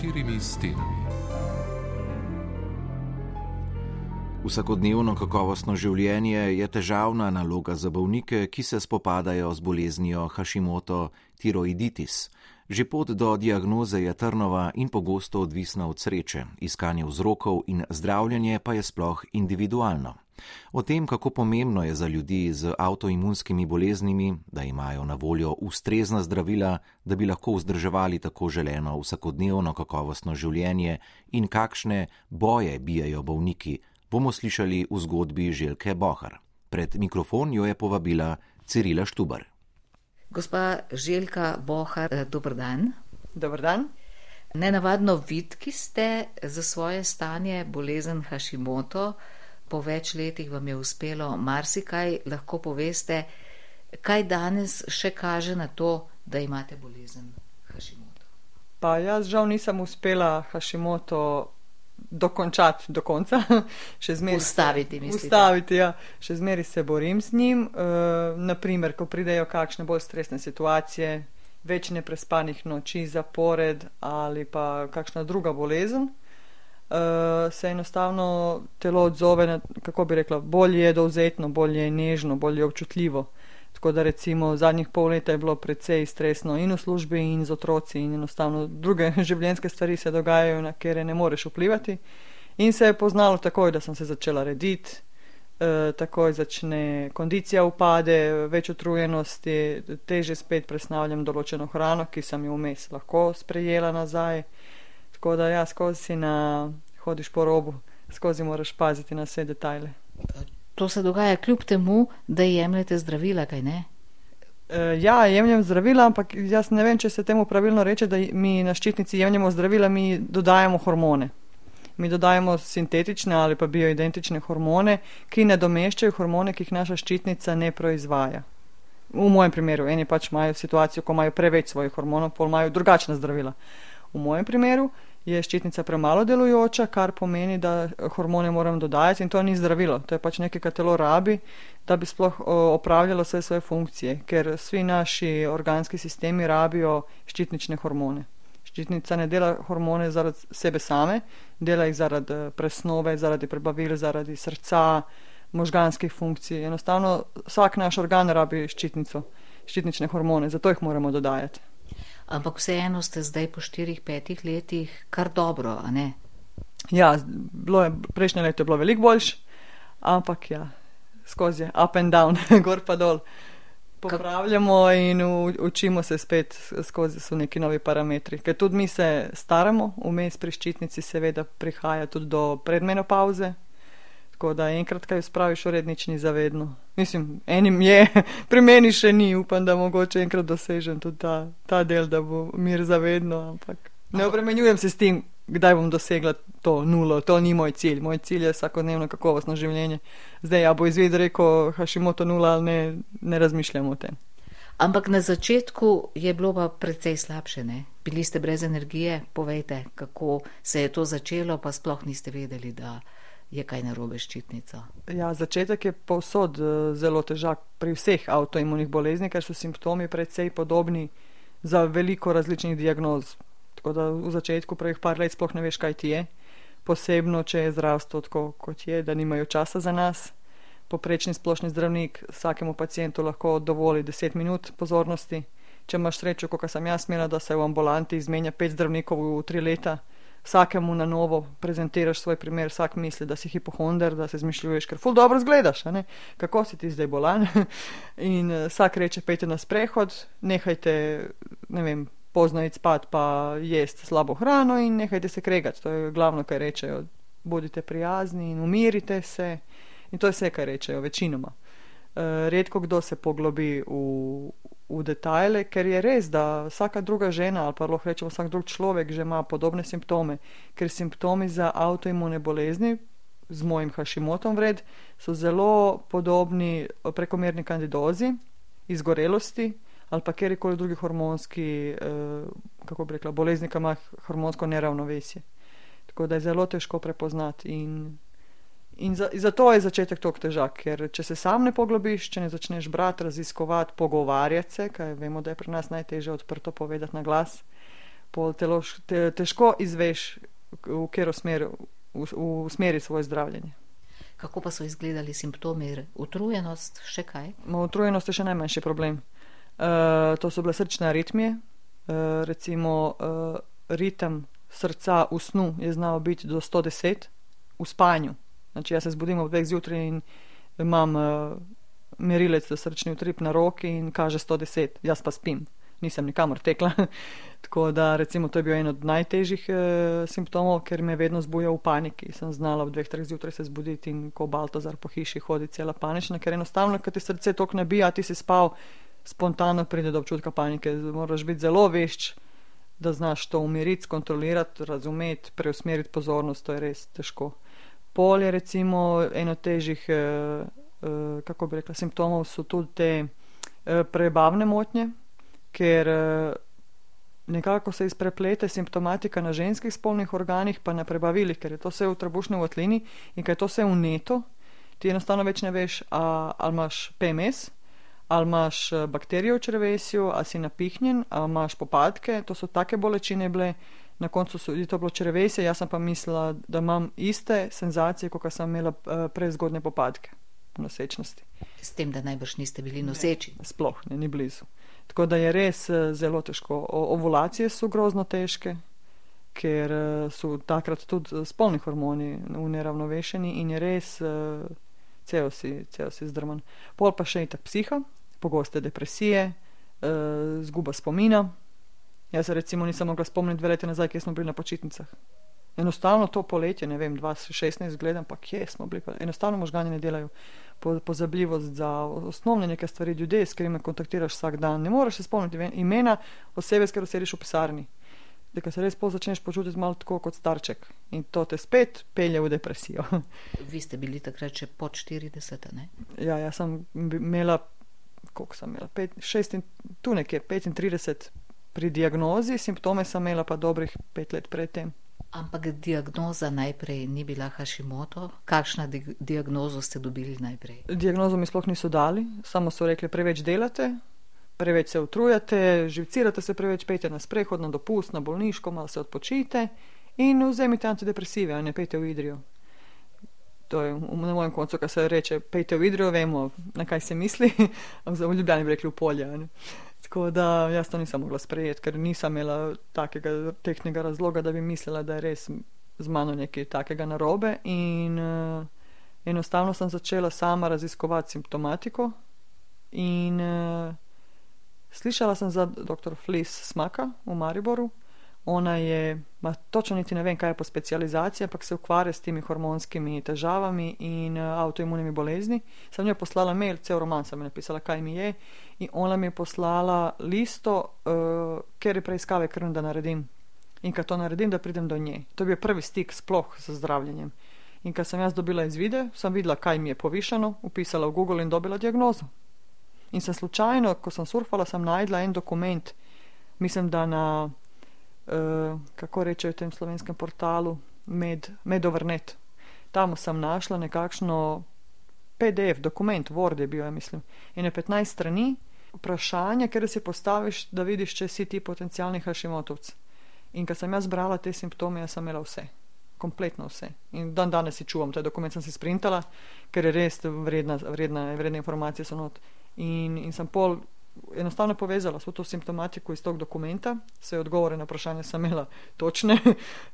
štirimi stenami. Vsakodnevno kakovostno življenje je težavna naloga za bolnike, ki se spopadajo z boleznijo Hashimoto tiroiditis. Že pot do diagnoze je trnova in pogosto odvisna od sreče, iskanje vzrokov in zdravljenje pa je sploh individualno. O tem, kako pomembno je za ljudi z avtoimunskimi boleznimi, da imajo na voljo ustrezna zdravila, da bi lahko vzdrževali tako želeno vsakodnevno kakovostno življenje in kakšne boje bijajo bolniki, bomo slišali v zgodbi Želke Bohar. Pred mikrofon jo je povabila Cirila Štubar. Gospa Željka Bohar, eh, dobr dan. Dobr dan. Nenavadno vidki ste za svoje stanje bolezen Hashimoto po več letih vam je uspelo marsikaj, lahko poveste, kaj danes še kaže na to, da imate bolezen Hashimoto. Pa jaz žal nisem uspela Hashimoto dokončati do konca. še zmeraj ustaviti, mislim. Ustaviti, ja. Še zmeraj se borim z njim. E, naprimer, ko pridejo kakšne bolj stresne situacije, več neprespanih noči zapored ali pa kakšna druga bolezen uh, se enostavno telo odzove, na, kako bi rekla, bolj je dovzetno, bolj je nežno, bolj je občutljivo. Tako da recimo zadnjih pol leta je bilo precej stresno in v službi in z otroci in enostavno druge življenjske stvari se dogajajo, na kere ne moreš vplivati. In se je poznalo takoj, da sem se začela rediti, uh, takoj začne kondicija upade, več utrujenosti, teže spet presnavljam določeno hrano, ki sem jo vmes lahko sprejela nazaj. Tako da ja, skozi si na hodiš po robu, skozi moraš paziti na vse detajle. To se dogaja kljub temu, da jemljete zdravila, kaj ne? E, ja, jemljem zdravila, ampak jaz ne vem, če se temu pravilno reče, da mi na ščitnici jemljemo zdravila, mi dodajamo hormone. Mi dodajemo sintetične ali pa bioidentične hormone, ki nadomeščajo hormone, ki jih naša ščitnica ne proizvaja. V mojem primeru, eni pač imajo situacijo, ko imajo preveč svojih hormonov, pol imajo drugačna zdravila. V mojem primeru je ščitnica premalo delujoča, kar pomeni, da hormone moram dodajati in to ni zdravilo. To je pač nekaj, kar telo rabi, da bi sploh opravljalo vse svoje funkcije, ker vsi naši organski sistemi rabijo ščitnične hormone. Ščitnica ne dela hormone zaradi sebe same, dela jih zaradi eh, presnove, zaradi prebavil, zaradi srca, možganskih funkcij. Enostavno vsak naš organ rabi ščitnico, ščitnične hormone, zato jih moramo dodajati ampak vseeno ste zdaj po štirih, petih letih kar dobro, a ne? Ja, bilo je, prejšnje leto je bilo veliko boljš, ampak ja, skozi je up and down, gor pa dol. Popravljamo in učimo se spet skozi so neki novi parametri. Ker tudi mi se staramo, vmes pri ščitnici seveda prihaja tudi do predmenopauze, Tako da enkrat, kaj spraviš, urednič ni zavedno. Mislim, enim je, pri meni še ni, upam, da mogoče enkrat dosežem tudi ta, ta del, da bo mir zavedno, ampak ne obremenjujem se s tem, kdaj bom dosegla to nulo, to ni moj cilj. Moj cilj je vsakodnevno kakovostno življenje. Zdaj, a bo izved rekel, hašimo to nula ali ne, ne razmišljam o tem. Ampak na začetku je bilo pa precej slabše, ne? Bili ste brez energije, povejte, kako se je to začelo, pa sploh niste vedeli, da je kaj narobe ščitnica. Ja, začetek je povsod eh, zelo težak pri vseh avtoimunih bolezni, ker so simptomi precej podobni za veliko različnih diagnoz. Tako da v začetku prvih par let sploh ne veš, kaj ti je. Posebno, če je zdravstvo tako, kot je, da nimajo časa za nas. Poprečni splošni zdravnik vsakemu pacijentu lahko dovoli 10 minut pozornosti. Če imaš srečo, kot sem jaz imela, da se v ambulanti izmenja pet zdravnikov v tri leta, vsakemu na novo prezentiraš svoj primer, vsak misli, da si hipohonder, da se zmišljuješ, ker ful dobro zgledaš, kako si ti zdaj bolan. In uh, vsak reče, pejte na sprehod, nehajte, ne vem, pozno iti spat, pa jesti slabo hrano in nehajte se kregati. To je glavno, kar rečejo. Bodite prijazni in umirite se. In to je vse, kar rečejo, večinoma. Uh, redko kdo se poglobi v, v detajle, ker je res, da vsaka druga žena ali pa lahko rečemo vsak drug človek že ima podobne simptome, ker simptomi za avtoimune bolezni z mojim Hashimotom vred, so zelo podobni prekomerni kandidozi, izgorelosti ali pa kjerkoli drugi hormonski, eh, kako bi rekla, bolezni, ki ima hormonsko neravnovesje. Tako da je zelo težko prepoznati. In, in za, zato je začetek tako težak, ker če se sam ne poglobiš, če ne začneš brati, raziskovati, pogovarjati se, kaj vemo, da je pri nas najtežje odprto povedati na glas, teloš, te, težko izveš, v katero smer usmeriti svoje zdravljenje. Kako pa so izgledali simptomi, utrujenost, še kaj? No, utrujenost je še najmanjši problem. Uh, to so bile srčne aritmije, uh, recimo uh, ritem srca v snu je znal biti do 110 v spanju. Znači, jaz se zbudim ob dveh zjutraj in imam uh, merilec za srčni utrip na roki in kaže 110, jaz pa spim nisem nikamor tekla. Tako da, recimo, to je bil en od najtežjih e, simptomov, ker me vedno zbuja v paniki. Sem znala ob dveh, treh zjutraj se zbuditi in ko Baltazar po hiši hodi cela panična, ker enostavno, ker ti srce tok ne bija, ti si spal, spontano pride do občutka panike. Moraš biti zelo vešč, da znaš to umiriti, kontrolirati, razumeti, preusmeriti pozornost, to je res težko. Pol je recimo eno težjih, e, e, kako bi rekla, simptomov so tudi te e, prebavne motnje ker eh, nekako se izpreplete simptomatika na ženskih spolnih organih, pa na prebavilih, ker je to vse v trebušni votlini in ker je to vse v neto, ti enostavno več ne veš, a, ali imaš PMS, ali imaš eh, bakterije v črvesju, ali si napihnjen, ali imaš popadke, to so take bolečine bile. Na koncu so to bilo črvesje, jaz pa mislila, da imam iste senzacije, kot sem imela uh, prezgodne popadke nosečnosti. S tem, da najbrž niste bili noseči. Ne, sploh ne, ni blizu. Tako da je res eh, zelo težko. Ovulacije so grozno težke, ker eh, so takrat tudi eh, spolni hormoni v neravnovešeni in je res cel si, cel si zdrman. Pol pa še in tak psiha, pogoste depresije, zguba spomina. Jaz se recimo nisem mogla spomniti dve leti nazaj, kje smo bili na počitnicah. Enostavno to poletje, ne vem, 2016 gledam, pa kje smo bili, pa enostavno možgani ne delajo. Pozabljivost za osnovne neke stvari, ljudje, s katerimi kontaktiraš vsak dan. Ne moreš se spomniti imena osebe, s katero sediš v pisarni. Da se res pol začneš počutiti malo tako kot starček in to te spet pelje v depresijo. Vi ste bili takrat še pod 40, ne? Ja, jaz sem imela, koliko sem imela, pet, šest in tu nekje 35 pri diagnozi, simptome sem imela pa dobrih pet let predtem. Ampak diagnoza najprej ni bila Hashimoto. Kakšno di diagnozo ste dobili najprej? Diagnozo mi sploh niso dali, samo so rekli, preveč delate, preveč se utrujate, živcirate se preveč, pejte na sprehod, na dopust, na bolniško, malo se odpočite in vzemite antidepresive, a ne pejte v idrijo. To je na mojem koncu, kar se reče, pejte v idrijo, vemo, na kaj se misli, v Ljubljani bi rekli v polje. Tako da jaz to nisem mogla sprejeti, ker nisem imela takega tehnega razloga, da bi mislila, da je res z mano nekaj takega narobe. In uh, enostavno sem začela sama raziskovati simptomatiko. In uh, slišala sem za dr. Flis Smaka v Mariboru, Ona je, ma, točno niti ne vem, kaj je po specializaciji, ampak se ukvarja s temi hormonskimi težavami in uh, avtoimunimi bolezni. Sem jo poslala mail, cel roman sem napisala, kaj mi je, in ona mi je poslala listo, uh, ker je preiskave krvne, da naredim. In kad to naredim, da pridem do nje. To je bil prvi stik sploh z zdravljenjem. In kad sem jaz dobila izvide, sem videla, kaj mi je povišeno, upisala v Google in dobila diagnozo. In sem slučajno, ko sem surfala, sem najdla en dokument, mislim, da na kako rečejo v tem slovenskem portalu, med, medovrnet. Tam sem našla nekakšno PDF, dokument, Word je bil, ja mislim, in je 15 strani vprašanja, ker si postaviš, da vidiš, če si ti potencijalni hašimotovc. In ko sem jaz brala te simptome, jaz sem imela vse. Kompletno vse. In dan danes si čuvam, ta dokument sem si sprintala, ker je res vredna, vredna, vredne informacije so not. In, in sem pol enostavno povezala vso to simptomatiko iz tog dokumenta, vse odgovore na vprašanje sem imela točne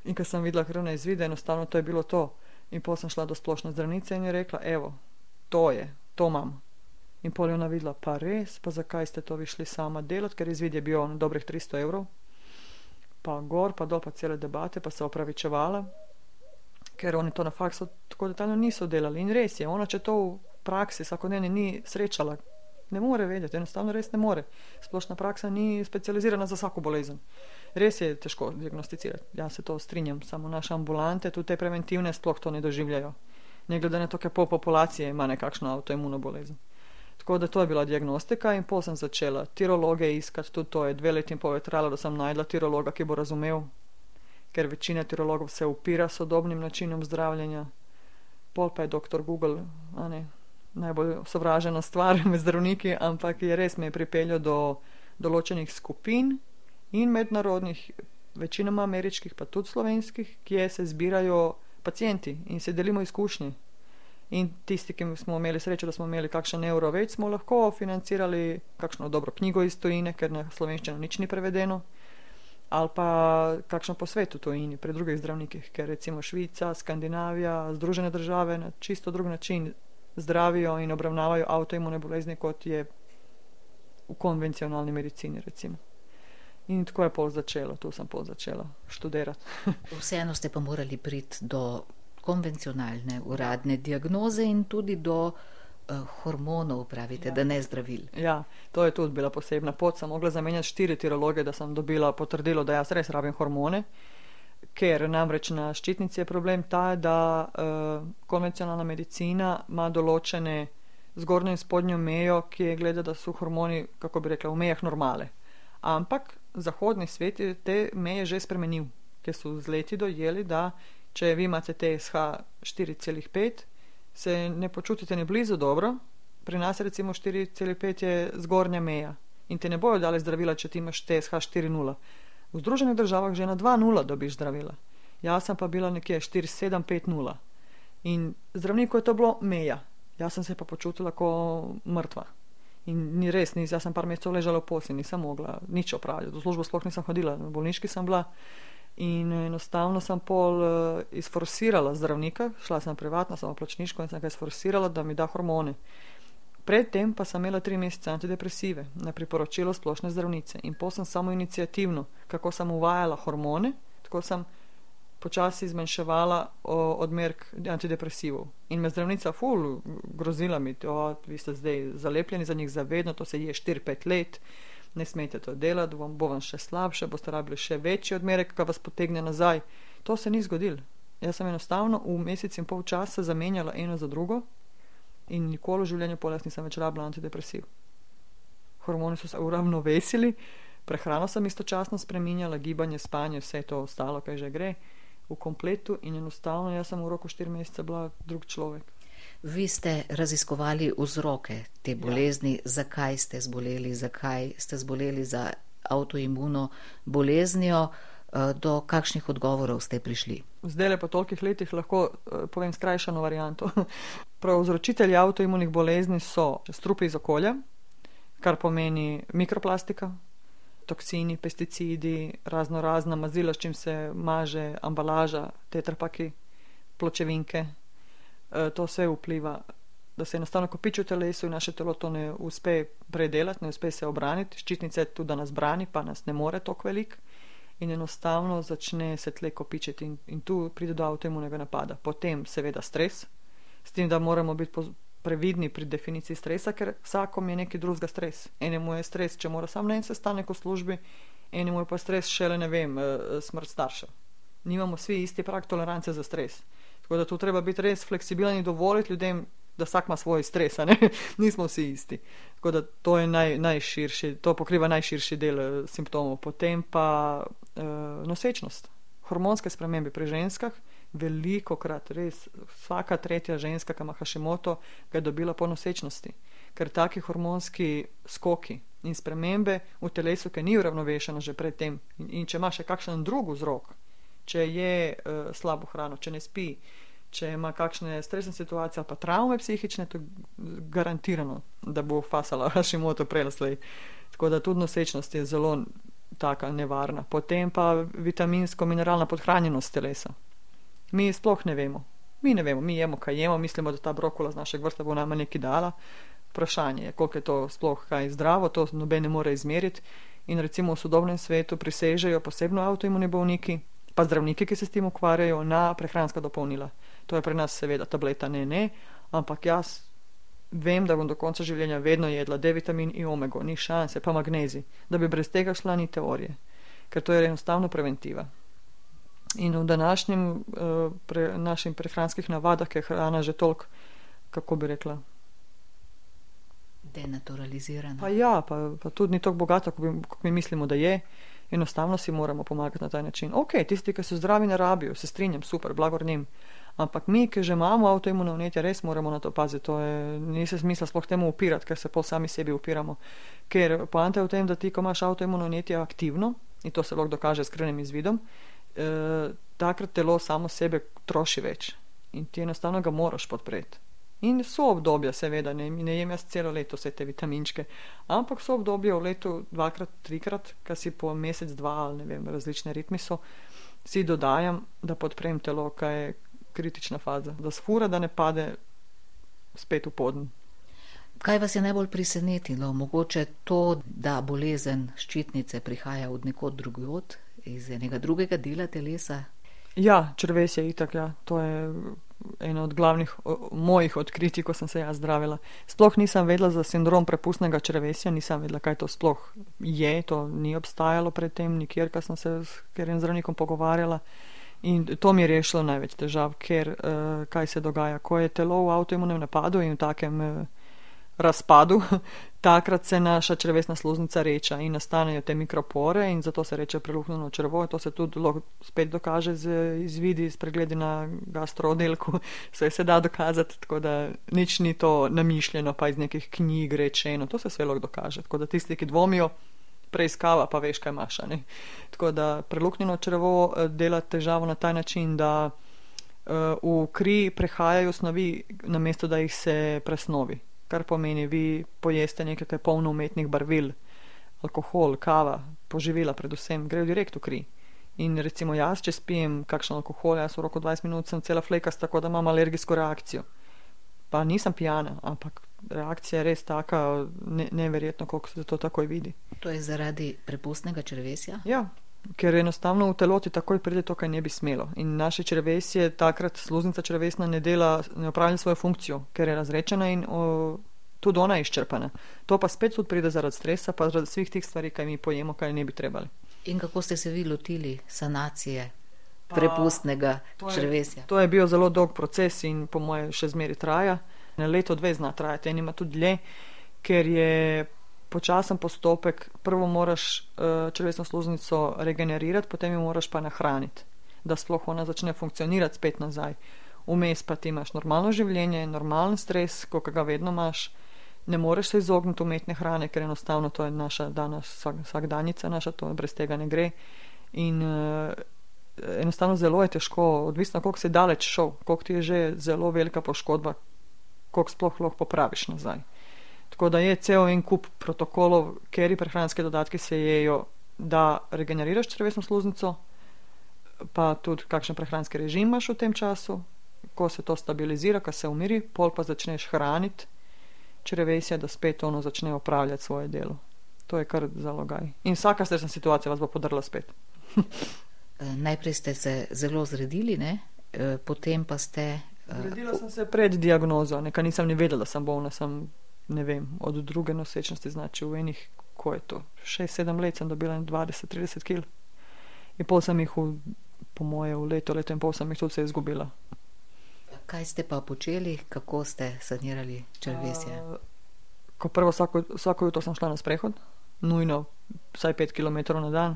in ko sem videla krvne izvide, enostavno to je bilo to. In potem sem šla do splošne zdravnice in je rekla, evo, to je, to imam. In pol je ona videla, pa res, pa zakaj ste to vi šli sama delati, ker izvid je bil na dobrih 300 evrov. Pa gor, pa dol, pa cele debate, pa se opravičevala, ker oni to na faksu tako detaljno niso delali. In res je, ona če to v praksi vsakodnevno ni srečala, Ne more vedeti, enostavno res ne more. Splošna praksa ni specializirana za vsako bolezen. Res je težko diagnosticirati. Jaz se to strinjam, samo naše ambulante, tudi te preventivne, sploh to ne doživljajo. ne glede na to, kaj pol populacije ima nekakšno avtoimuno bolezen. Tako da to je bila diagnostika in pol sem začela tirologe iskati, tudi to je dve leti in pol je trajalo, da sem najdla tirologa, ki bo razumel, ker večina tirologov se upira sodobnim načinom zdravljenja. Pol pa je doktor Google, a ne, najbolj sovražena stvar med zdravniki, ampak je res me pripeljal do določenih skupin in mednarodnih, večinoma ameriških, pa tudi slovenskih, kje se zbirajo pacijenti in se delimo izkušnje. In tisti, ki smo imeli srečo, da smo imeli kakšen evro več, smo lahko financirali kakšno dobro knjigo iz tujine, ker na slovenščino nič ni prevedeno, ali pa kakšno posvet v tujini pri drugih zdravnikih, ker recimo Švica, Skandinavija, Združene države na čisto drug način zdravijo in obravnavajo avtoimune bolezni, kot je v konvencionalni medicini. Recimo. In tako je pol začelo, tu sem pol začela študirati. Vseeno ste pa morali priti do konvencionalne uradne diagnoze in tudi do uh, hormonov, pravite, ja. da ne zdravil. Ja, to je tudi bila posebna pot. Sem mogla zamenjati štiri tirologe, da sem dobila potrdilo, da jaz res rabim hormone. Ker namreč na ščitnici je problem ta, da uh, konvencionalna medicina ima določene zgornjo in spodnjo mejo, ki je gleda, da so hormoni, kako bi rekla, v mejah normale. Ampak zahodni svet je te meje že spremenil, ker so z leti dojeli, da če vi imate TSH 4,5, se ne počutite ni blizu dobro, pri nas recimo 4,5 je zgornja meja in te ne bojo dali zdravila, če ti imaš TSH 4,0. V Združenih državah že na 2,0 dobiš zdravila. Jaz sem pa bila nekje 4,7,5,0 in zdravniku je to bilo meja. Jaz sem se pa počutila kot mrtva. In ni res, nis, jaz sem par mesecev ležala v posli, nisem mogla nič opraviti, v službo sploh nisem hodila, v bolniški sem bila. In enostavno sem pol uh, izforsirala zdravnika, šla sem privatno, samo plačniško in sem ga izforsirala, da mi da hormone. Predtem pa sem imela tri mesece antidepresive na priporočilo splošne zdravnice in pol sem samo inicijativno, kako sem uvajala hormone, tako sem počasi zmanjševala odmerk antidepresivov. In me zdravnica ful grozila mi, da vi ste zdaj zalepljeni za njih zavedno, to se je 4-5 let, ne smete to delati, vam bo vam še slabše, boste rabili še večji odmerek, ki vas potegne nazaj. To se ni zgodilo. Jaz sem enostavno v mesec in pol časa zamenjala eno za drugo in nikoli v življenju poles nisem več rabila antidepresiv. Hormoni so se uravnovesili, prehrano sem istočasno spreminjala, gibanje, spanje, vse to ostalo, kaj že gre v kompletu in enostavno jaz sem v roku štiri mesece bila drug človek. Vi ste raziskovali vzroke te ja. bolezni, ja. zakaj ste zboleli, zakaj ste zboleli za avtoimuno boleznijo, do kakšnih odgovorov ste prišli. Zdaj le po tolikih letih lahko eh, povem skrajšano varianto. Pravzročitelji avtoimunih bolezni so strupi iz okolja, kar pomeni mikroplastika, toksini, pesticidi, razno razna mazila, s čim se maže, ambalaža, tetrapaki, pločevinke. E, to vse vpliva, da se enostavno kopiči v telesu in naše telo to ne uspe predelati, ne uspe se obraniti. Ščitnice tudi, da nas brani, pa nas ne more toliko velik. In enostavno začne se tle kopičiti, in, in tu pride do avtoimunega napada. Potem, seveda, stres, s tem, da moramo biti previdni pri definiciji stresa, ker vsakom je neki drugega stres. Enemu je stres, če mora sam na en sestanek v službi, enemu je pa stres šele, ne vem, eh, smrt staršev. Nimamo vsi isti prak tolerance za stres. Tako da tu treba biti res fleksibilen in dovoliti ljudem, da vsak ima svoj stres, nismo vsi isti. Tako da to je naj, najširši, to pokriva najširši del uh, simptomov. Potem pa uh, nosečnost, hormonske spremembe pri ženskah veliko krat, res vsaka tretja ženska, ki ima Hašimoto, ga je dobila po nosečnosti, ker taki hormonski skoki in spremembe v telesu, ki ni uravnovešeno že predtem, in, in če ima še kakšen drug vzrok, če je uh, slabo hrano, če ne spi, če ima kakšne stresne situacije ali pa travme psihične, to je garantirano, da bo fasala Hašimoto prelaslej. Tako da tudi nosečnost je zelo taka nevarna. Potem pa vitaminsko-mineralna podhranjenost telesa. Mi sploh ne vemo. Mi ne vemo, mi jemo, kaj jemo, mislimo, da ta brokola z našega vrsta bo nama nekaj dala. Vprašanje je, koliko je to sploh kaj zdravo, to noben ne more izmeriti. In recimo v sodobnem svetu prisežejo posebno avtoimuni bolniki, pa zdravniki, ki se s tem ukvarjajo, na prehranska dopolnila. To je pri nas seveda tableta ne, ne, ampak jaz vem, da bom do konca življenja vedno jedla D vitamin in omego, ni šanse, pa magnezi, da bi brez tega šla ni teorije, ker to je enostavno preventiva. In v današnjem uh, pre, našim prehranskih navadah je hrana že toliko, kako bi rekla. Denaturalizirana. Pa ja, pa, pa tudi ni tako bogata, kot mi mislimo, da je. Enostavno si moramo pomagati na ta način. Ok, tisti, ki so zdravi, ne rabijo, se strinjam, super, blagor njim. Ampak mi, ki že imamo avtoimuno vnetje, res moramo na to paziti. To je, ni se smisla sploh temu upirati, ker se pol sami sebi upiramo. Ker poanta je v tem, da ti, ko imaš avtoimuno vnetje aktivno, in to se lahko dokaže s krvnim izvidom, eh, takrat telo samo sebe troši več in ti enostavno ga moraš podpreti. In so obdobja, seveda, ne, ne jem jaz celo leto vse te vitaminčke, ampak so obdobja v letu dvakrat, trikrat, kar si po mesec, dva ali ne vem, različne ritmi so, si dodajam, da podprem telo, kaj je kritična faza, da sfura, da ne pade spet v podn. Kaj vas je najbolj presenetilo? Mogoče to, da bolezen ščitnice prihaja od nekod drugod, iz enega drugega dela telesa? Ja, črvesje je itak, ja. To je eno od glavnih o, mojih odkritij, ko sem se jaz zdravila. Sploh nisem vedela za sindrom prepustnega črvesja, nisem vedela, kaj to sploh je, to ni obstajalo predtem, nikjer, ko sem se s katerim zdravnikom pogovarjala. In to mi je rešilo največ težav, ker uh, kaj se dogaja, ko je telo v avtoimunem napadu in v takem uh, razpadu, takrat se naša črvesna sluznica reča in nastanejo te mikropore in zato se reče preluhnjeno črvo. To se tudi spet dokaže z izvidi, s pregledi na gastrooddelku, vse se da dokazati, tako da nič ni to namišljeno, pa iz nekih knjig rečeno, to se vse lahko dokaže. Tako da tisti, ki dvomijo, preiskava, pa veš, kaj imaš. Tako da preluhnjeno črvo eh, dela težavo na ta način, da uh, v kri prehajajo snovi, namesto da jih se presnovi kar pomeni, vi pojeste nekaj, kar je polno umetnih barvil, alkohol, kava, poživila, predvsem, grejo direkt v kri. In recimo jaz, če spijem kakšen alkohol, jaz v roku 20 minut sem cela flekas, tako da imam alergijsko reakcijo. Pa nisem pijana, ampak reakcija je res taka, ne, neverjetno, koliko se to takoj vidi. To je zaradi prepustnega črvesja? Ja, ker enostavno v teloti takoj pride to, kar ne bi smelo. In naše črvesje, takrat sluznica črvesna ne dela, ne opravlja svojo funkcijo, ker je razrečena in o, tudi ona je izčrpana. To pa spet tudi pride zaradi stresa, pa zaradi svih tih stvari, kaj mi pojemo, kaj ne bi trebali. In kako ste se vi lotili sanacije pa, prepustnega to je, črvesja? To je bil zelo dolg proces in po moje še zmeri traja. Na leto dve zna trajati, en ima tudi dlje, ker je počasen postopek. Prvo moraš uh, črvesno sluznico regenerirati, potem jo moraš pa nahraniti, da sploh ona začne funkcionirati spet nazaj. Vmes pa ti imaš normalno življenje, normalen stres, kot ga vedno imaš. Ne moreš se izogniti umetne hrane, ker enostavno to je naša danes vsak, vsakdanjica, naša to brez tega ne gre. In uh, enostavno zelo je težko, odvisno koliko si daleč šel, koliko ti je že zelo velika poškodba, koliko sploh lahko popraviš nazaj. Tako da je cel en kup protokolov, kjer prehranske dodatke se jejo, da regeneriraš črvesno sluznico, pa tudi kakšen prehranski režim imaš v tem času, ko se to stabilizira, ko se umiri, pol pa začneš hraniti črvesje, da spet ono začne upravljati svoje delo. To je kar zalogaj. In vsaka stresna situacija vas bo podrla spet. Eh, najprej ste se zelo zredili, ne? Eh, potem pa ste. Zredila sem se pred diagnozo, nekaj nisem ni vedela, sem bolna, sem ne vem, od druge nosečnosti, znači v enih, ko je to, 6-7 let sem dobila 20-30 kg. In pol sem jih, v, po moje, v leto, leto in pol sem jih tudi se izgubila. Kaj ste pa počeli, kako ste sanirali črvesje? Uh, ko prvo vsako, vsako jutro sem šla na sprehod, nujno vsaj 5 km na dan,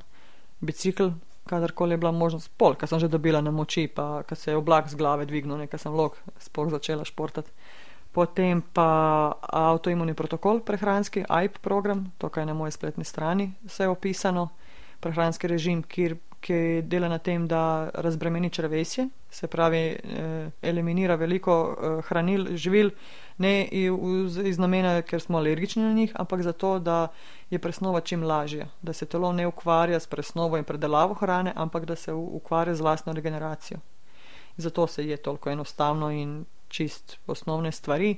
bicikl, kadarkoli je bila možnost, pol, ker sem že dobila na moči, pa ker se je oblak z glave dvignil, nekaj sem lok, sploh začela športati. Potem pa avtoimunni protokol prehranski, AIP program, tukaj na moji spletni strani vse je opisano, prehranski režim, kjer, ki dela na tem, da razbremeni črvesje, se pravi, eh, eliminira veliko eh, hranil, živil, ne iz, iz namena, ker smo alergični na njih, ampak zato, da je presnova čim lažja, da se telo ne ukvarja s presnovo in predelavo hrane, ampak da se ukvarja z vlastno regeneracijo. Zato se je toliko enostavno in čist osnovne stvari.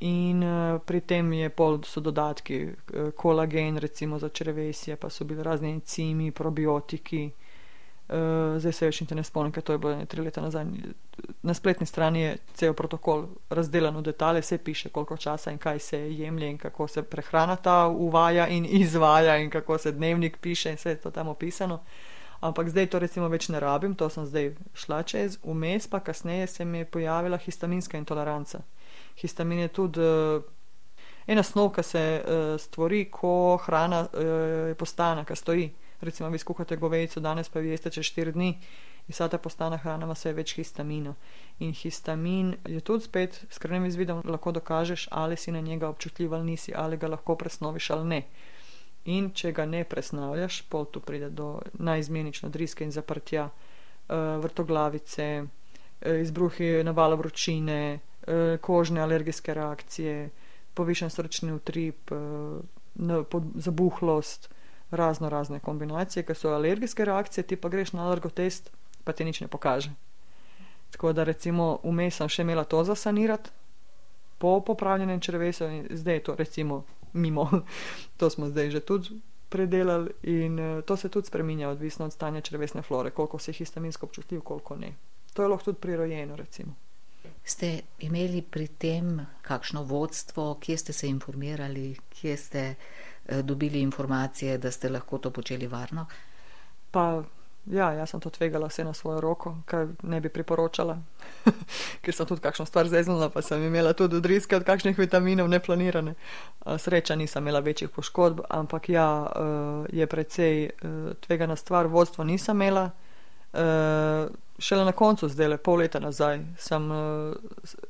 In uh, pri tem pol so dodatki, uh, kolagen, recimo za črvesje, pa so bili razni encimi, probiotiki. Uh, zdaj se več ne spomnim, kaj to je bilo ne, tri leta nazaj. Na spletni strani je cel protokol razdeljen v detalje, vse piše, koliko časa in kaj se jemlje in kako se prehrana ta uvaja in izvaja in kako se dnevnik piše in vse je to tam opisano. Ampak zdaj to recimo več ne rabim, to sem zdaj šla čez, vmes pa kasneje se mi je pojavila histaminska intoleranca. Histamin je tudi uh, ena snov, ki se uh, stvori, ko hrana uh, postane, ki stoji. Recimo, vi skuhate govejco, danes pa vi jeste čez 4 dni in vsa ta postana hrana ima vse več histamina. In histamin je tudi spet s krvnim izvidom lahko dokažeš, ali si na njega občutljiv ali nisi, ali ga lahko presnoviš ali ne. In če ga ne presnavljaš, pol tu pride do najizmenično driske in zaprtja, vrtoglavice, uh, izbruhi navala vročine, kožne alergijske reakcije, povišen srčni utrip, uh, zabuhlost, razno razne kombinacije, ki so alergijske reakcije, ti pa greš na alergotest, pa ti nič ne pokaže. Tako da recimo vmes sem še imela to zasanirati, po popravljenem črvesu in zdaj je to recimo mimo. to smo zdaj že tudi predelali in uh, to se tudi spreminja, odvisno od stanja črvesne flore, koliko si histaminsko občutljiv, koliko ne. To je lahko tudi prirojeno, recimo. Ste imeli pri tem kakšno vodstvo, kje ste se informirali, kje ste uh, dobili informacije, da ste lahko to počeli varno? Pa Ja, jaz sem to tvegala vse na svojo roko, kar ne bi priporočala, ker sem tudi kakšno stvar zeznila, pa sem imela tudi odriske od kakšnih vitaminov, neplanirane. Sreča nisem imela večjih poškodb, ampak ja, je precej tvegana stvar, vodstvo nisem imela. Šele na koncu, zdaj le pol leta nazaj, sem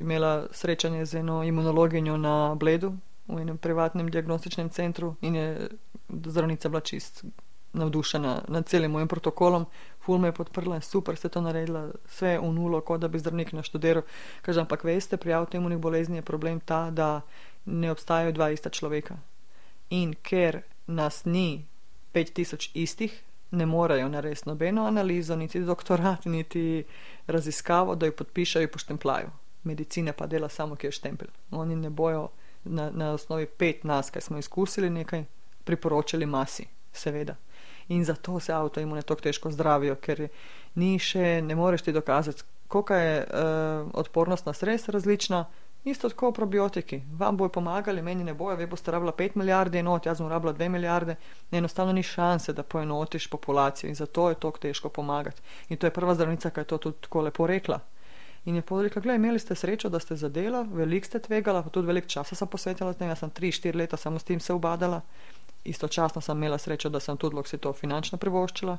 imela srečanje z eno imunologinjo na Bledu, v enem privatnem diagnostičnem centru in je zdravnica bila čist navdušena nad celim mojim protokolom, ful me je podprla, super ste to naredila, vse v nulo, kot da bi zdravnik naštudiral. Kažem, ampak veste, pri avtoimunih bolezni je problem ta, da ne obstajajo dva ista človeka. In ker nas ni 5000 istih, ne morejo narediti nobeno analizo, niti doktorat, niti raziskavo, da jo podpišajo in poštemplajo. Medicina pa dela samo, ki je štempelj. Oni ne bojo na, na osnovi pet nas, kaj smo izkusili nekaj, priporočili masi, seveda in zato se avtoimune tako težko zdravijo, ker ni še, ne moreš ti dokazati, koliko je uh, odpornost na stres različna. Isto tako probiotiki. Vam bojo pomagali, meni ne bojo, vi boste rabila 5 milijard enot, jaz bom rabila 2 milijarde. Enostavno ni šanse, da poenotiš populacijo in zato je tako težko pomagati. In to je prva zdravnica, ki je to tudi tako lepo rekla. In je povedala, gledaj, imeli ste srečo, da ste zadela, veliko ste tvegala, pa tudi veliko časa sem posvetila s tem, jaz sem 3-4 leta samo s tem se ubadala istočasno sem imela srečo, da sem tudi lahko si to finančno privoščila.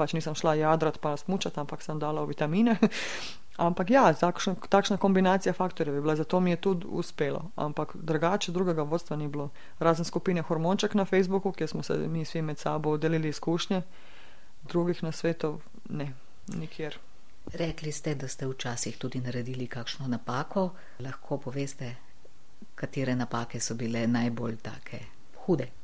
Pač nisem šla jadrat pa smučati, ampak sem dala vitamine. ampak ja, takšna, takšna kombinacija faktorjev je bila, zato mi je tudi uspelo. Ampak drugače drugega vodstva ni bilo. Razen skupine Hormonček na Facebooku, kjer smo se mi svi med sabo delili izkušnje, drugih na svetu ne, nikjer. Rekli ste, da ste včasih tudi naredili kakšno napako. Lahko poveste, katere napake so bile najbolj take hude.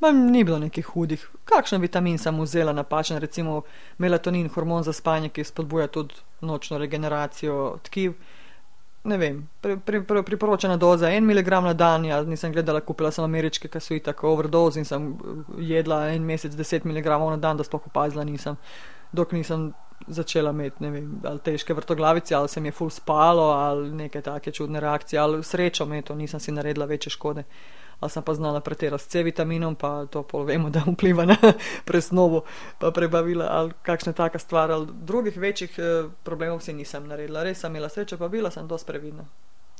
Ma ni bilo nekih hudih. Kakšen vitamin sem vzela napačen, recimo melatonin, hormon za spanje, ki spodbuja tudi nočno regeneracijo tkiv. Ne vem, pri, pri, pri, priporočena doza je en miligram na dan, jaz nisem gledala, kupila sem ameriške, ki so jih tako overdose in sem jedla en mesec 10 miligramov na dan, da sploh opazila nisem, dok nisem začela imeti, ne vem, ali težke vrtoglavice, ali se mi je full spalo, ali neke take čudne reakcije, ali srečo me to, nisem si naredila večje škode ali sem pa znala pretirati s C vitaminom, pa to povemo, da vpliva na presnovo, pa prebavila ali kakšna taka stvar, ali drugih večjih eh, problemov si nisem naredila. Res sem imela srečo, pa bila sem dosti previdna.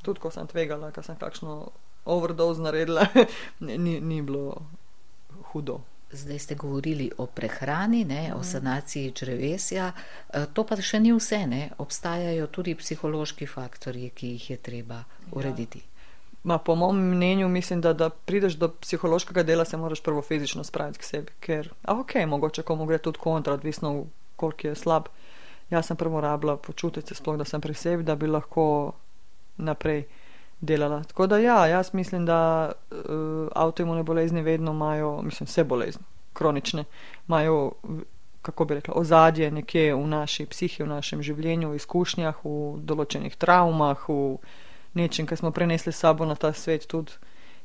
Tudi ko sem tvegala, ko sem kakšno overdose naredila, ni, ni bilo hudo. Zdaj ste govorili o prehrani, ne, o mhm. sanaciji črevesja. Eh, to pa še ni vse. Ne. Obstajajo tudi psihološki faktori, ki jih je treba ja. urediti. Ja. Ma, po mojem mnenju, mislim, da, da prideš do psihološkega dela, se moraš prvo fizično spraviti k sebi. Ker, a ok, mogoče komu gre tudi kontra, odvisno, koliko je slab. Jaz sem prvo rabila počutiti se sploh, da sem pri sebi, da bi lahko naprej delala. Tako da ja, jaz mislim, da uh, avtoimune bolezni vedno imajo, mislim, vse bolezni, kronične, imajo, kako bi rekla, ozadje nekje v naši psihi, v našem življenju, v izkušnjah, v določenih travmah, v nečem, kar smo prenesli s sabo na ta svet tudi.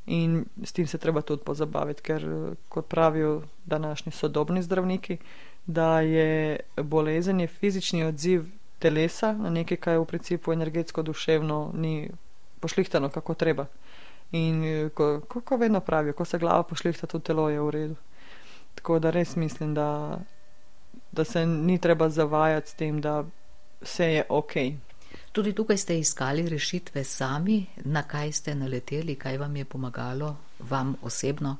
In s tem se treba tudi pozabaviti, ker kot pravijo današnji sodobni zdravniki, da je bolezen je fizični odziv telesa na nekaj, kar v principu energetsko duševno ni pošlihtano, kako treba. In kako vedno pravijo, ko se glava pošlihta, tudi telo je v redu. Tako da res mislim, da da se ni treba zavajati s tem, da vse je ok. Tudi tukaj ste iskali rešitve sami, na kaj ste naleteli, kaj vam je pomagalo, vam osebno?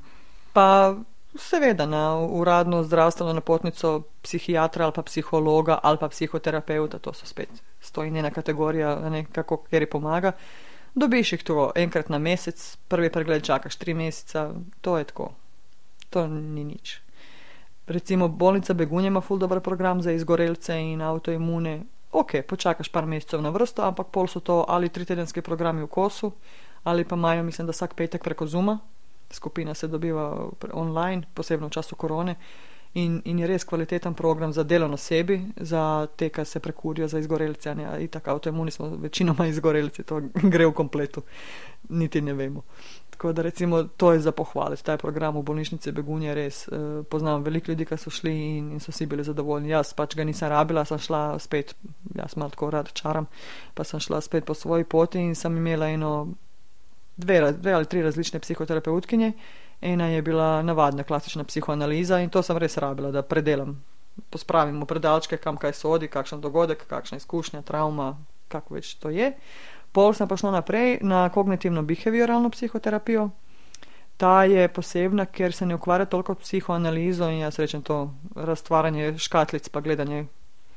Pa seveda na uradno zdravstveno napotnico psihiatra ali pa psihologa ali pa psihoterapeuta, to so spet stojnjena kategorija, ne, kako kjer pomaga. Dobiš jih to enkrat na mesec, prvi pregled čakaš tri meseca, to je tako. To ni nič. Recimo bolnica Begunja ima ful dober program za izgorelce in avtoimune. Ok, počakaš par mesecev na vrsto, ampak pol so to ali tritedenski programi v kosu, ali pa imajo, mislim, da vsak petek preko Zuma, skupina se dobiva online, posebno v času korone. In, in je res kvaliteten program za delo na sebi, za te, ki se prekurijo za izgorelce. In tako avtoimuni smo večinoma izgorelci, to gre v kompletu, niti ne vemo. Tako da recimo to je za pohvaliti. Ta program v bolnišnici Begunje res eh, poznam veliko ljudi, ki so šli in, in so vsi bili zadovoljni. Jaz pač ga nisem rabila, sem šla spet, jaz malo tako rad čaram, pa sem šla spet po svoji poti in sem imela eno dve, dve ali tri različne psihoterapeutkinje. Ena je bila navadna klasična psihoanaliza in to sem res rabila, da predelam, pospravim v predalčke, kam kaj sodi, kakšen dogodek, kakšna izkušnja, travma, kako več to je. Pol sem pa šla naprej na kognitivno-behavioralno psihoterapijo. Ta je posebna, ker se ne ukvarja toliko s psihoanalizo in jaz rečem to raztvarjanje škatlic, pa gledanje,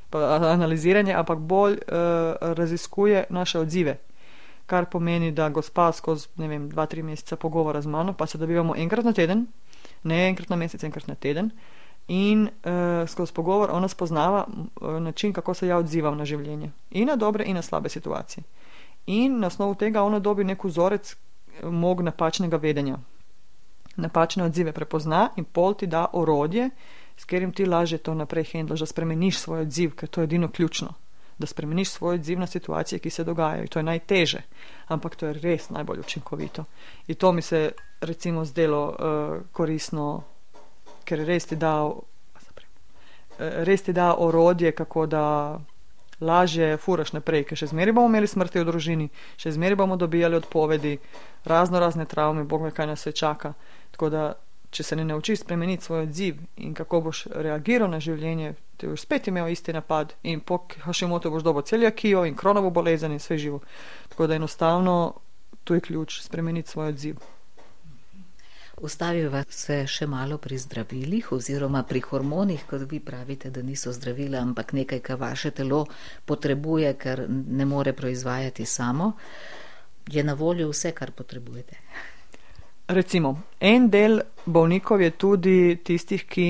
pa analiziranje, ampak bolj uh, raziskuje naše odzive kar pomeni, da gospa skozi, ne vem, dva, tri mesece pogovora z mano, pa se dobivamo enkrat na teden, ne enkrat na mesec, enkrat na teden. In uh, skozi pogovor ona spoznava uh, način, kako se ja odzivam na življenje, in na dobre, in na slabe situacije. In na osnovu tega ona dobi nek vzorec eh, mog napačnega vedenja. Napačne odzive prepozna in pol ti da orodje, s katerim ti lažje to naprej handlaš, da spremeniš svoj odziv, ker to je edino ključno da spremeniš svoj odziv na situacije, ki se dogajajo. To je najteže, ampak to je res najbolj učinkovito. In to mi se recimo zdelo uh, koristno, ker res ti da, uh, res ti da orodje, kako da lažje furaš naprej, ker še zmeraj bomo imeli smrti v družini, še zmeraj bomo dobijali odpovedi, razno razne travme, bog ve, kaj nas se čaka. Tako da če se ne naučiš spremeniti svoj odziv in kako boš reagiral na življenje, ti boš spet imel isti napad in po Hašimotu boš dobil celjakijo in kronovo bolezen in vse živo. Tako da enostavno tu je ključ spremeniti svoj odziv. Ustaviva se še malo pri zdravilih oziroma pri hormonih, kot vi pravite, da niso zdravila, ampak nekaj, kar vaše telo potrebuje, ker ne more proizvajati samo. Je na voljo vse, kar potrebujete. Recimo, en del bolnikov je tudi tistih, ki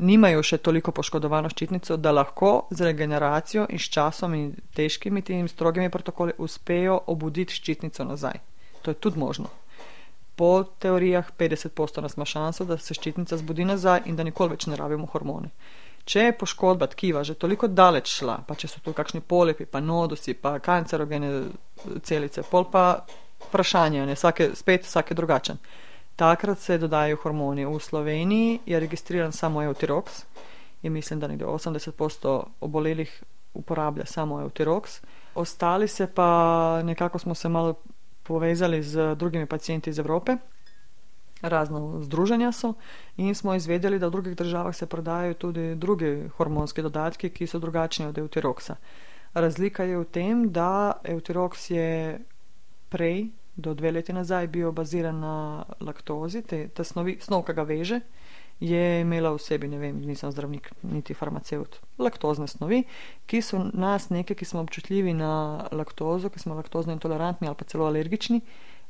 nimajo še toliko poškodovano ščitnico, da lahko z regeneracijo in s časom in težkimi temi strogimi protokoli uspejo obuditi ščitnico nazaj. To je tudi možno. Po teorijah 50% nas ima šanso, da se ščitnica zbudi nazaj in da nikoli več ne rabimo hormone. Če je poškodba tkiva že toliko daleč šla, pa če so tu kakšni polipi, pa nodusi, pa kancerogene celice, pol pa vprašanje, ne, vsake, spet vsak je drugačen. Takrat se dodajo hormoni. V Sloveniji je registriran samo Eutirox in mislim, da nekdo 80% obolelih uporablja samo Eutirox. Ostali se pa nekako smo se malo povezali z drugimi pacijenti iz Evrope, razno združenja so in smo izvedeli, da v drugih državah se prodajajo tudi drugi hormonski dodatki, ki so drugačni od Eutiroxa. Razlika je v tem, da Eutirox je prej, do dve leti nazaj, bil baziran na laktozi, te, te snovi, snov, ki ga veže, je imela v sebi, ne vem, nisem zdravnik, niti farmaceut, laktozne snovi, ki so nas, nekaj, ki smo občutljivi na laktozo, ki smo laktozno intolerantni ali pa celo alergični,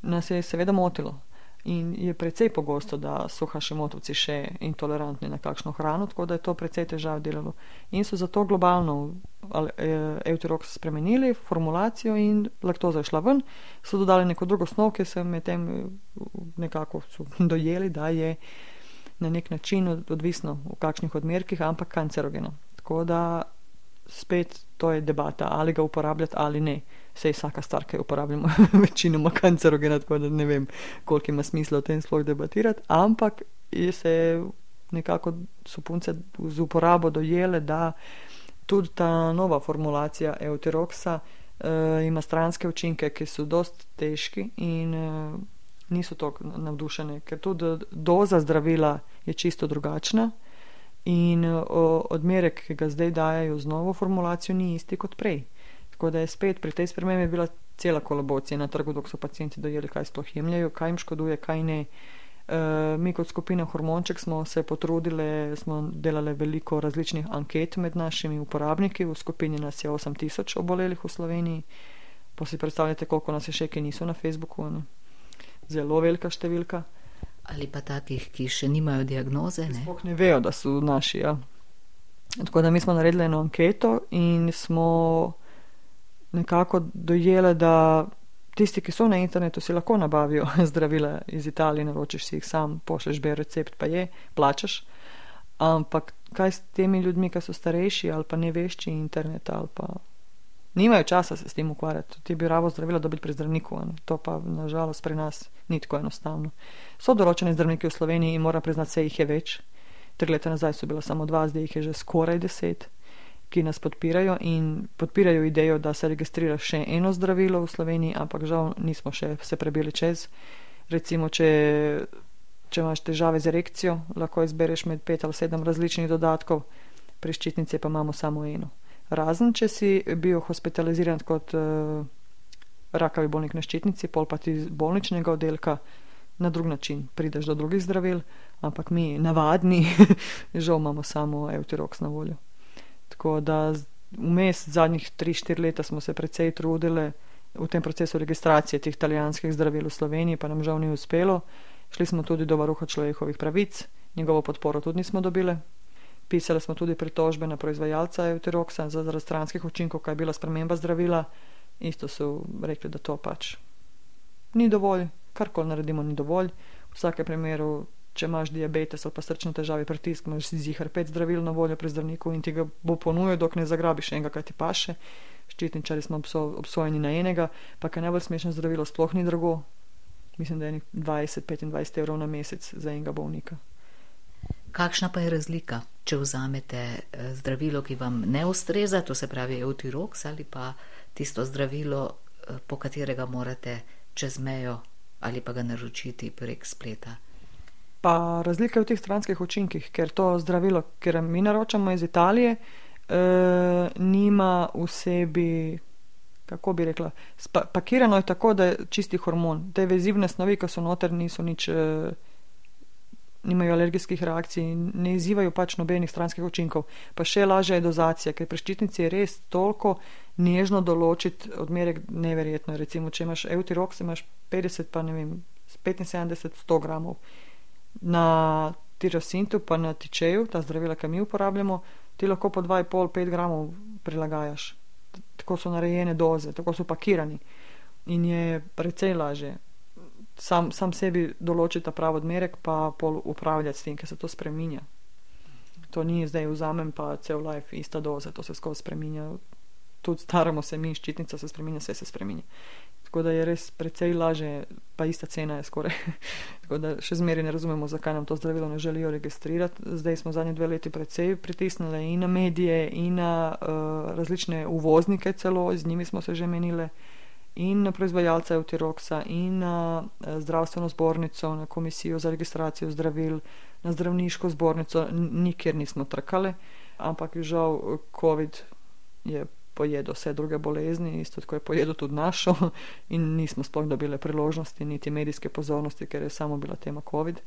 nas je seveda motilo. In je precej pogosto, da so hašimotovci še intolerantni na kakšno hrano, tako da je to precej težav delalo. In so zato globalno Eutirox spremenili formulacijo in laktoza je šla ven, so dodali neko drugo snov, ki se med tem nekako dojeli, da je na nek način odvisno v kakšnih odmerkih, ampak kancerogeno. Tako da spet to je debata, ali ga uporabljati ali ne vse je vsaka stvar, ki jo uporabljamo, večinoma kancerogena, tako da ne vem, koliko ima smisla o tem sploh debatirati, ampak se nekako so punce z uporabo dojele, da tudi ta nova formulacija euteroksa uh, ima stranske učinke, ki so dost težki in uh, niso tako navdušene, ker tudi doza zdravila je čisto drugačna. In odmerek, ki ga zdaj dajo z novo formulacijo, ni isti kot prej. Tako da je spet pri tej spremembi bila cela kolaboracija na trgu, dok so pacijenti dojeli, kaj sploh jemljajo, kaj jim škoduje, kaj ne. Uh, mi kot skupina Hormonček smo se potrudili, smo delali veliko različnih anket med našimi uporabniki, v skupini nas je 8000 obolelih v Sloveniji. Pa si predstavljate, koliko nas je še, ki niso na Facebooku. Ne? Zelo velika številka. Ali pa takih, ki še nimajo diagnoze. Ne, Sploh ne vejo, da so naši. Ja. Tako da mi smo naredili eno anketo in smo nekako dojeli, da tisti, ki so na internetu, si lahko nabavijo zdravila iz Italije, naročiš si jih sam, pošleš bi recept, pa je, plačaš. Ampak kaj s temi ljudmi, ki so starejši ali pa ne vešči interneta ali pa nimajo časa se s tem ukvarjati. Ti bi rabo zdravila dobiti pri zdravniku, ne? to pa nažalost pri nas ni tako enostavno. So določene zdravniki v Sloveniji in moram priznati, se jih je več. Tri leta nazaj so bila samo dva, zdaj jih je že skoraj deset ki nas podpirajo in podpirajo idejo, da se registrira še eno zdravilo v Sloveniji, ampak žal nismo še se prebili čez. Recimo, če, če imaš težave z erekcijo, lahko izbereš med pet ali sedem različnih dodatkov, pri ščitnici pa imamo samo eno. Razen, če si bil hospitaliziran kot uh, rakavi bolnik na ščitnici, pol pa ti iz bolničnega oddelka na drug način prideš do drugih zdravil, ampak mi, navadni, žal imamo samo Eutirox na voljo. Tako da vmes zadnjih 3-4 leta smo se precej trudili v tem procesu registracije teh italijanskih zdravil v Sloveniji, pa nam žal ni uspelo. Šli smo tudi do varuha človekovih pravic, njegovo podporo tudi nismo dobili. Pisali smo tudi pritožbe na proizvajalca Euteroksa za zaradi stranskih učinkov, kaj je bila sprememba zdravila. Isto so rekli, da to pač ni dovolj, karkoli naredimo, ni dovolj. V vsakem primeru če imaš diabetes ali pa srčne težave, pritisk, imaš zihar pet zdravil na voljo pri zdravniku in ti ga bo ponujal, dok ne zagrabiš enega, kaj ti paše. Ščitničari smo obsojeni na enega, pa kaj najbolj smešno zdravilo sploh ni drago. Mislim, da je 20-25 evrov na mesec za enega bolnika. Kakšna pa je razlika, če vzamete eh, zdravilo, ki vam ne ustreza, to se pravi Eutirox ali pa tisto zdravilo, eh, po katerega morate čez mejo ali pa ga naročiti prek spleta? Pa razlika je v teh stranskih učinkih, ker to zdravilo, ki mi naročamo iz Italije, eh, nima v sebi, kako bi rekla, pakirano je tako, da je čisti hormon. Te vezivne snovi, ki so noter, niso nič, eh, nimajo alergijskih reakcij in ne izzivajo pač nobenih stranskih učinkov. Pa še lažja je dozacija, ker pri ščitnici je res toliko nežno določiti odmerek neverjetno. Recimo, če imaš Eutirox, imaš 50, pa ne vem, 75, 100 gramov na tirosintu, pa na tičeju, ta zdravila, ki mi uporabljamo, ti lahko po 2,5-5 gramov prilagajaš. Tako so narejene doze, tako so pakirani in je precej lažje. Sam, sam sebi določiti prav odmerek, pa pol upravljati s tem, ker se to spreminja. To ni zdaj vzamem, pa cel life ista doza, to se skozi spreminja. Tudi staramo se mi, ščitnica se spreminja, vse se spreminja. Tako da je res precej laže, pa ista cena je skoraj. Tako da še zmeraj ne razumemo, zakaj nam to zdravilo ne želijo registrirati. Zdaj smo zadnji dve leti precej pritisnili in na medije, in na uh, različne uvoznike celo, z njimi smo se že menili, in na proizvajalca Eutiroxa, in na uh, zdravstveno zbornico, na komisijo za registracijo zdravil, na zdravniško zbornico, nikjer nismo trkali, ampak žal COVID je pojedo vse druge bolezni, isto tako je pojedo tudi našo in nismo sploh dobili priložnosti niti medijske pozornosti, ker je samo bila tema COVID.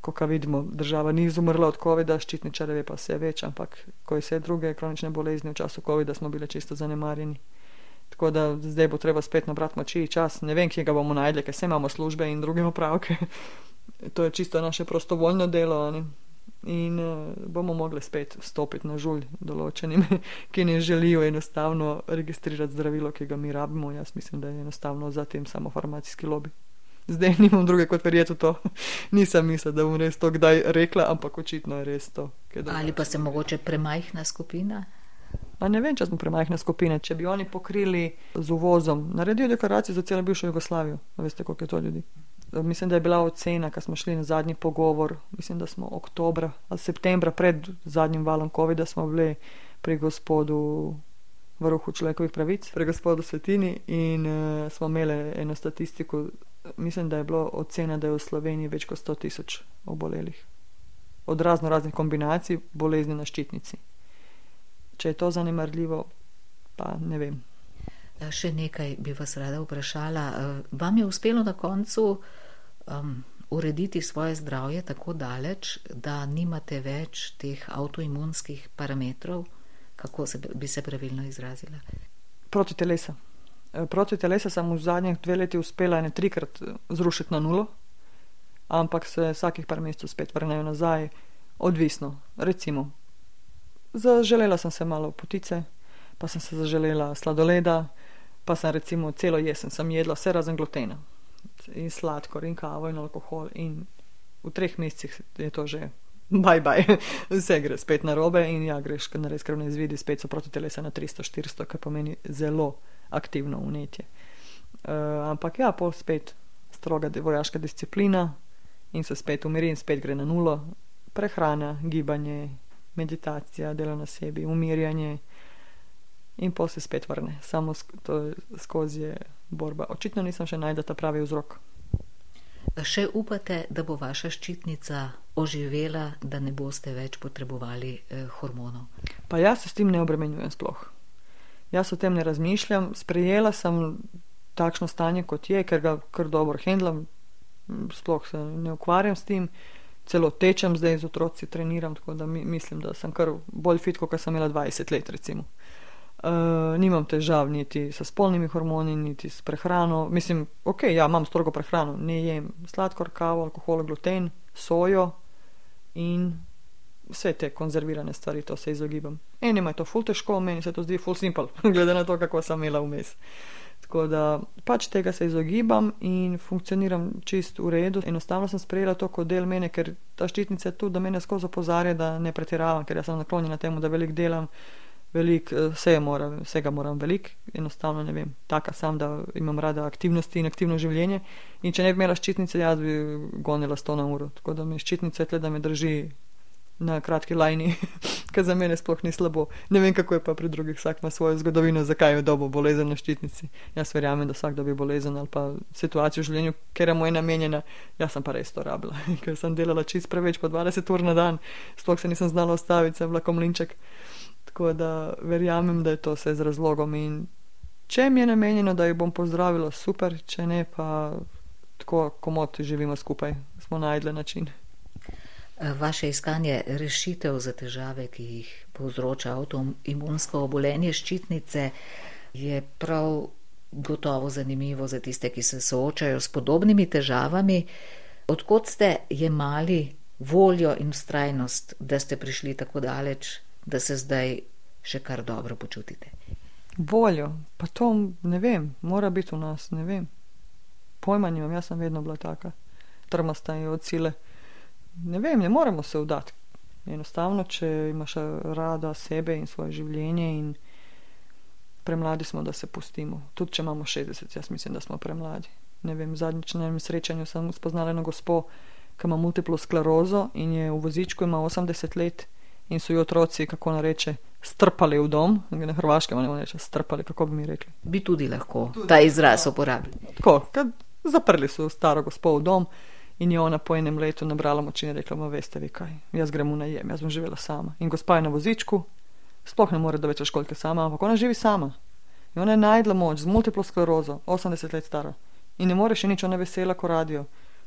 Ko ka vidimo, država ni izumrla od COVID-a, ščitničare je pa vse več, ampak ko je vse druge kronične bolezni v času COVID-a, smo bili čisto zanemarjeni. Tako da zdaj bo treba spet nabrati moči in čas. Ne vem, kje ga bomo najdli, ker vse imamo službe in druge opravke. to je čisto naše prostovoljno delo. Ne? in uh, bomo mogli spet stopiti na žulj določenim, ki ne želijo enostavno registrirati zdravilo, ki ga mi rabimo. Jaz mislim, da je enostavno za tem samo farmacijski lobby. Zdaj nimam druge kot verjeti v to. Nisem mislila, da bom res to kdaj rekla, ampak očitno je res to. Ali pa se mogoče premajhna skupina? Pa ne vem, če smo premajhna skupina. Če bi oni pokrili z uvozom, naredijo dekoracijo za celo bivšo Jugoslavijo. Veste, koliko je to ljudi mislim, da je bila ocena, ko smo šli na zadnji pogovor, mislim, da smo oktobra ali septembra pred zadnjim valom COVID-a smo bili pri gospodu vrhu človekovih pravic, pri gospodu Svetini in uh, smo imeli eno statistiko, mislim, da je bilo ocena, da je v Sloveniji več kot 100 tisoč obolelih. od razno raznih kombinacij bolezni na ščitnici. Če je to zanemarljivo, pa ne vem. Še nekaj bi vas rada vprašala. Vam je uspelo na koncu um, urediti svoje zdravje tako daleč, da nimate več teh avtoimunskih parametrov? Kako se, bi se pravilno izrazila? Proti telesa. Proti telesa sem v zadnjih dveh letih uspela ne trikrat zrušiti na nulo, ampak se vsakih par mesecev spet vrnejo nazaj, odvisno. Recimo, zaželela sem se malo potice, pa sem se zaželela sladoleda, pa sem recimo celo jesen sem jedla vse razen glutena in sladkor in kavo in alkohol in v treh mesecih je to že. Baj, baj, vse gre spet na robe, in ja, greš, ker res krvne izvidi, spet so proti telesa na 300-400, kar pomeni zelo aktivno unetje. Uh, ampak ja, pol spet stroga vojaška disciplina, in se spet umiri, in spet gre na nulo. Prehrana, gibanje, meditacija, delo na sebi, umirjanje, in pa se spet vrne, samo sk skozi je borba. Očitno nisem še najdel ta pravi vzrok. Še upate, da bo vaša ščitnica oživela, da ne boste več potrebovali eh, hormonov? Pa jaz se s tem ne obremenjujem sploh. Jaz o tem ne razmišljam. Sprejela sem takšno stanje, kot je, ker ga kar dobro handlam, sploh se ne ukvarjam s tem, celo tečem zdaj z otroci, treniram, tako da mi, mislim, da sem kar bolj fit, kot sem imela 20 let. Uh, nimam težav niti s spolnimi hormoni, niti s prehrano. Mislim, ok, ja, imam strogo prehrano, ne jem sladkor, kavo, alkohol, gluten, sojo in vse te konzervirane stvari, to se izogibam. Enim je to ful težko, meni se to zdi ful simpel, glede na to, kako sem imela vmes. Tako da pač tega se izogibam in funkcioniram čist v redu. Enostavno sem sprejela to kot del mene, ker ta ščitnica je tu, da me skozi opozarja, da ne pretiravam, ker jaz sem naklonjena temu, da veliko delam, veliko eh, vse moram, vsega moram veliko. Enostavno ne vem, taka sem, da imam rada aktivnosti in aktivno življenje. In če ne bi imela ščitnice, jaz bi gonila 100 na uro. Tako da mi ščitnica je tle, da me drži na kratki lajni, kar za mene sploh ni slabo. Ne vem, kako je pa pri drugih, vsak ima svojo zgodovino, zakaj je dobo bolezen na ščitnici. Jaz verjamem, da vsak dobi bolezen ali pa situacijo v življenju, ker je mu je namenjena. Jaz sem pa res to rabila, ker sem delala čist preveč, po 20 ur na dan, sploh se nisem znala ostaviti, sem vlakom linček. Tako da verjamem, da je to vse z razlogom in če mi je namenjeno, da jih bom pozdravila, super, če ne pa tako, komot živimo skupaj, smo najdli način. Vaše iskanje rešitev za težave, ki jih povzroča avtoimunsko obolenje ščitnice, je prav gotovo zanimivo za tiste, ki se soočajo s podobnimi težavami. Odkot ste jemali voljo in ustrajnost, da ste prišli tako daleč, da se zdaj še kar dobro počutite? Voljo, pa to ne vem, mora biti v nas, ne vem. Pojma nimam, jaz sem vedno bila taka, trmasta in od sile ne vem, ne moremo se vdati. Enostavno, če imaš rada sebe in svoje življenje, in premladi smo, da se pustimo. Tudi če imamo 60, jaz mislim, da smo premladi. Ne vem, zadnjič na enem srečanju sem spoznala eno gospo, ki ima multiplo sklerozo in je v vozičku, ima 80 let in so jo otroci, kako naj reče, strpali v dom, na hrvaškem ne reče, strpali, kako bi mi rekli. Bi tudi lahko tudi ta izraz uporabili. Tako, zaprli so staro gospo v dom. In je ona po enem letu nabrala moči in rekla: Veste, vi kaj, jaz grem v najem, jaz bom živela sama. In gospa je na vozičku, sploh ne more, da več školke sama, ampak ona živi sama. In ona je najdla moč z multiplo sklerozo, 80 let stara. In ne more še nič, ona vesela, ko radio,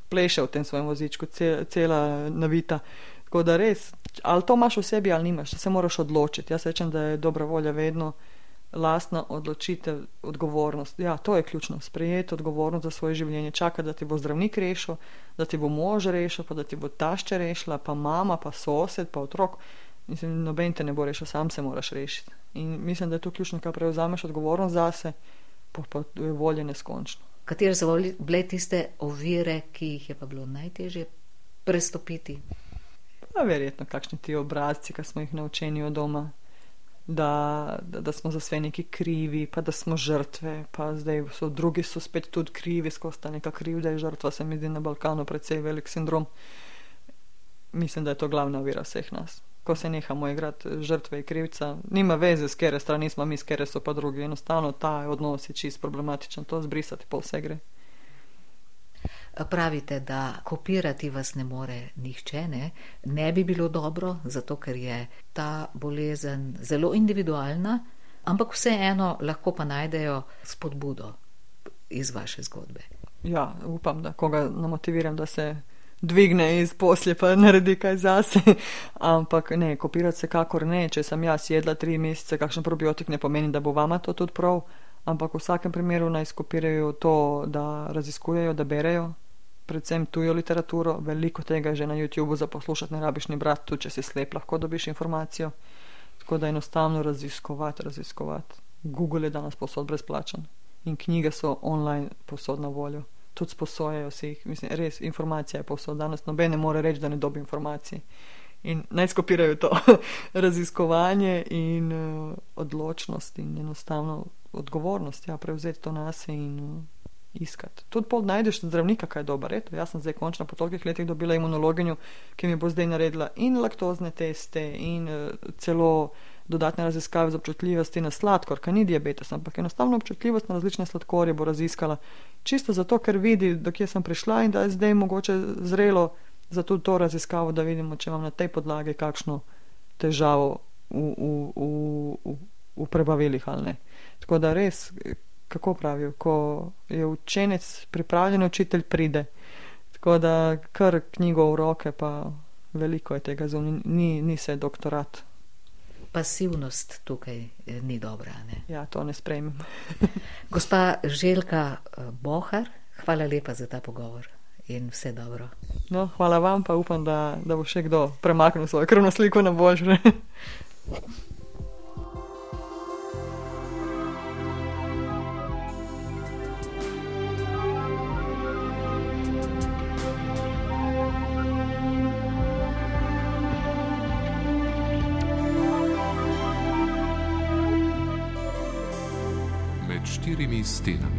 pleše v tem svojem vozičku, cela navita. Tako da res, ali to imaš v sebi ali nimaš, se moraš odločiti. Jaz rečem, da je dobra volja vedno lastna odločitev, odgovornost. Ja, to je ključno. Sprejeti odgovornost za svoje življenje, čakati, da ti bo zdravnik rešil, da ti bo mož rešil, pa da ti bo tašča rešila, pa mama, pa sosed, pa otrok. Mislim, noben te ne bo rešil, sam se moraš rešiti. In mislim, da je to ključno, kar prevzameš odgovornost zase, pa, pa je volje neskončno. Katere so bile tiste ovire, ki jih je pa bilo najtežje prestopiti? Pa verjetno kakšni ti obrazci, ki smo jih naučeni od doma da, da, da smo za vse neki krivi, pa da smo žrtve, pa zdaj so drugi so spet tudi krivi, skozi ta neka krivda je žrtva, se mi zdi na Balkanu precej velik sindrom. Mislim, da je to glavna ovira vseh nas. Ko se nehamo igrati žrtve in krivca, nima veze, s kere strani smo mi, s kere so pa drugi. Enostavno ta odnos je čist problematičen, to zbrisati pol vse gre. Pravite, da kopirati vas ne more nihče, ne? ne bi bilo dobro, zato ker je ta bolezen zelo individualna, ampak vseeno lahko pa najdejo spodbudo iz vaše zgodbe. Ja, upam, da koga namotiviram, da se dvigne iz posle, pa naredi kaj zase. Ampak ne, kopirati se kakor ne. Če sem jaz jedla tri mesece, kakšen probiotik ne pomeni, da bo vama to tudi prav. Ampak v vsakem primeru naj skopirajo to, da raziskujejo, da berejo, predvsem tujo literaturo. Veliko tega je že na YouTubu za poslušati, ne rabiš ni brati, tudi če si slep, lahko dobiš informacijo. Tako da enostavno raziskovati, raziskovati. Google je danes posod brezplačen in knjige so online posod na voljo tudi sposojajo si jih. Mislim, res informacija je povsod. Danes noben ne more reči, da ne dobi informacije. In naj skopirajo to raziskovanje in uh, odločnost in enostavno odgovornost, ja, prevzeti to na sebe in uh, iskati. Tudi pol najdeš zdravnika, kaj je dober. Eto, jaz sem zdaj končno po tolikih letih dobila imunologinjo, ki mi bo zdaj naredila in laktozne teste in uh, celo dodatne raziskave za občutljivosti na sladkor, ker ni diabetes, ampak enostavno občutljivost na različne sladkorje bo raziskala. Čisto zato, ker vidi, do kje sem prišla in da je zdaj mogoče zrelo za tudi to raziskavo, da vidimo, če imam na tej podlagi kakšno težavo v, v, v, v, v prebavilih ali ne. Tako da res, kako pravijo, ko je učenec pripravljen, učitelj pride. Tako da kar knjigo v roke, pa veliko je tega, ni, ni se doktorat pasivnost tukaj eh, ni dobra. Ne? Ja, to ne sprejmem. Gospa Željka eh, Bohar, hvala lepa za ta pogovor in vse dobro. No, hvala vam, pa upam, da, da bo še kdo premaknil svojo krvno sliko na božje. štirimi stenami.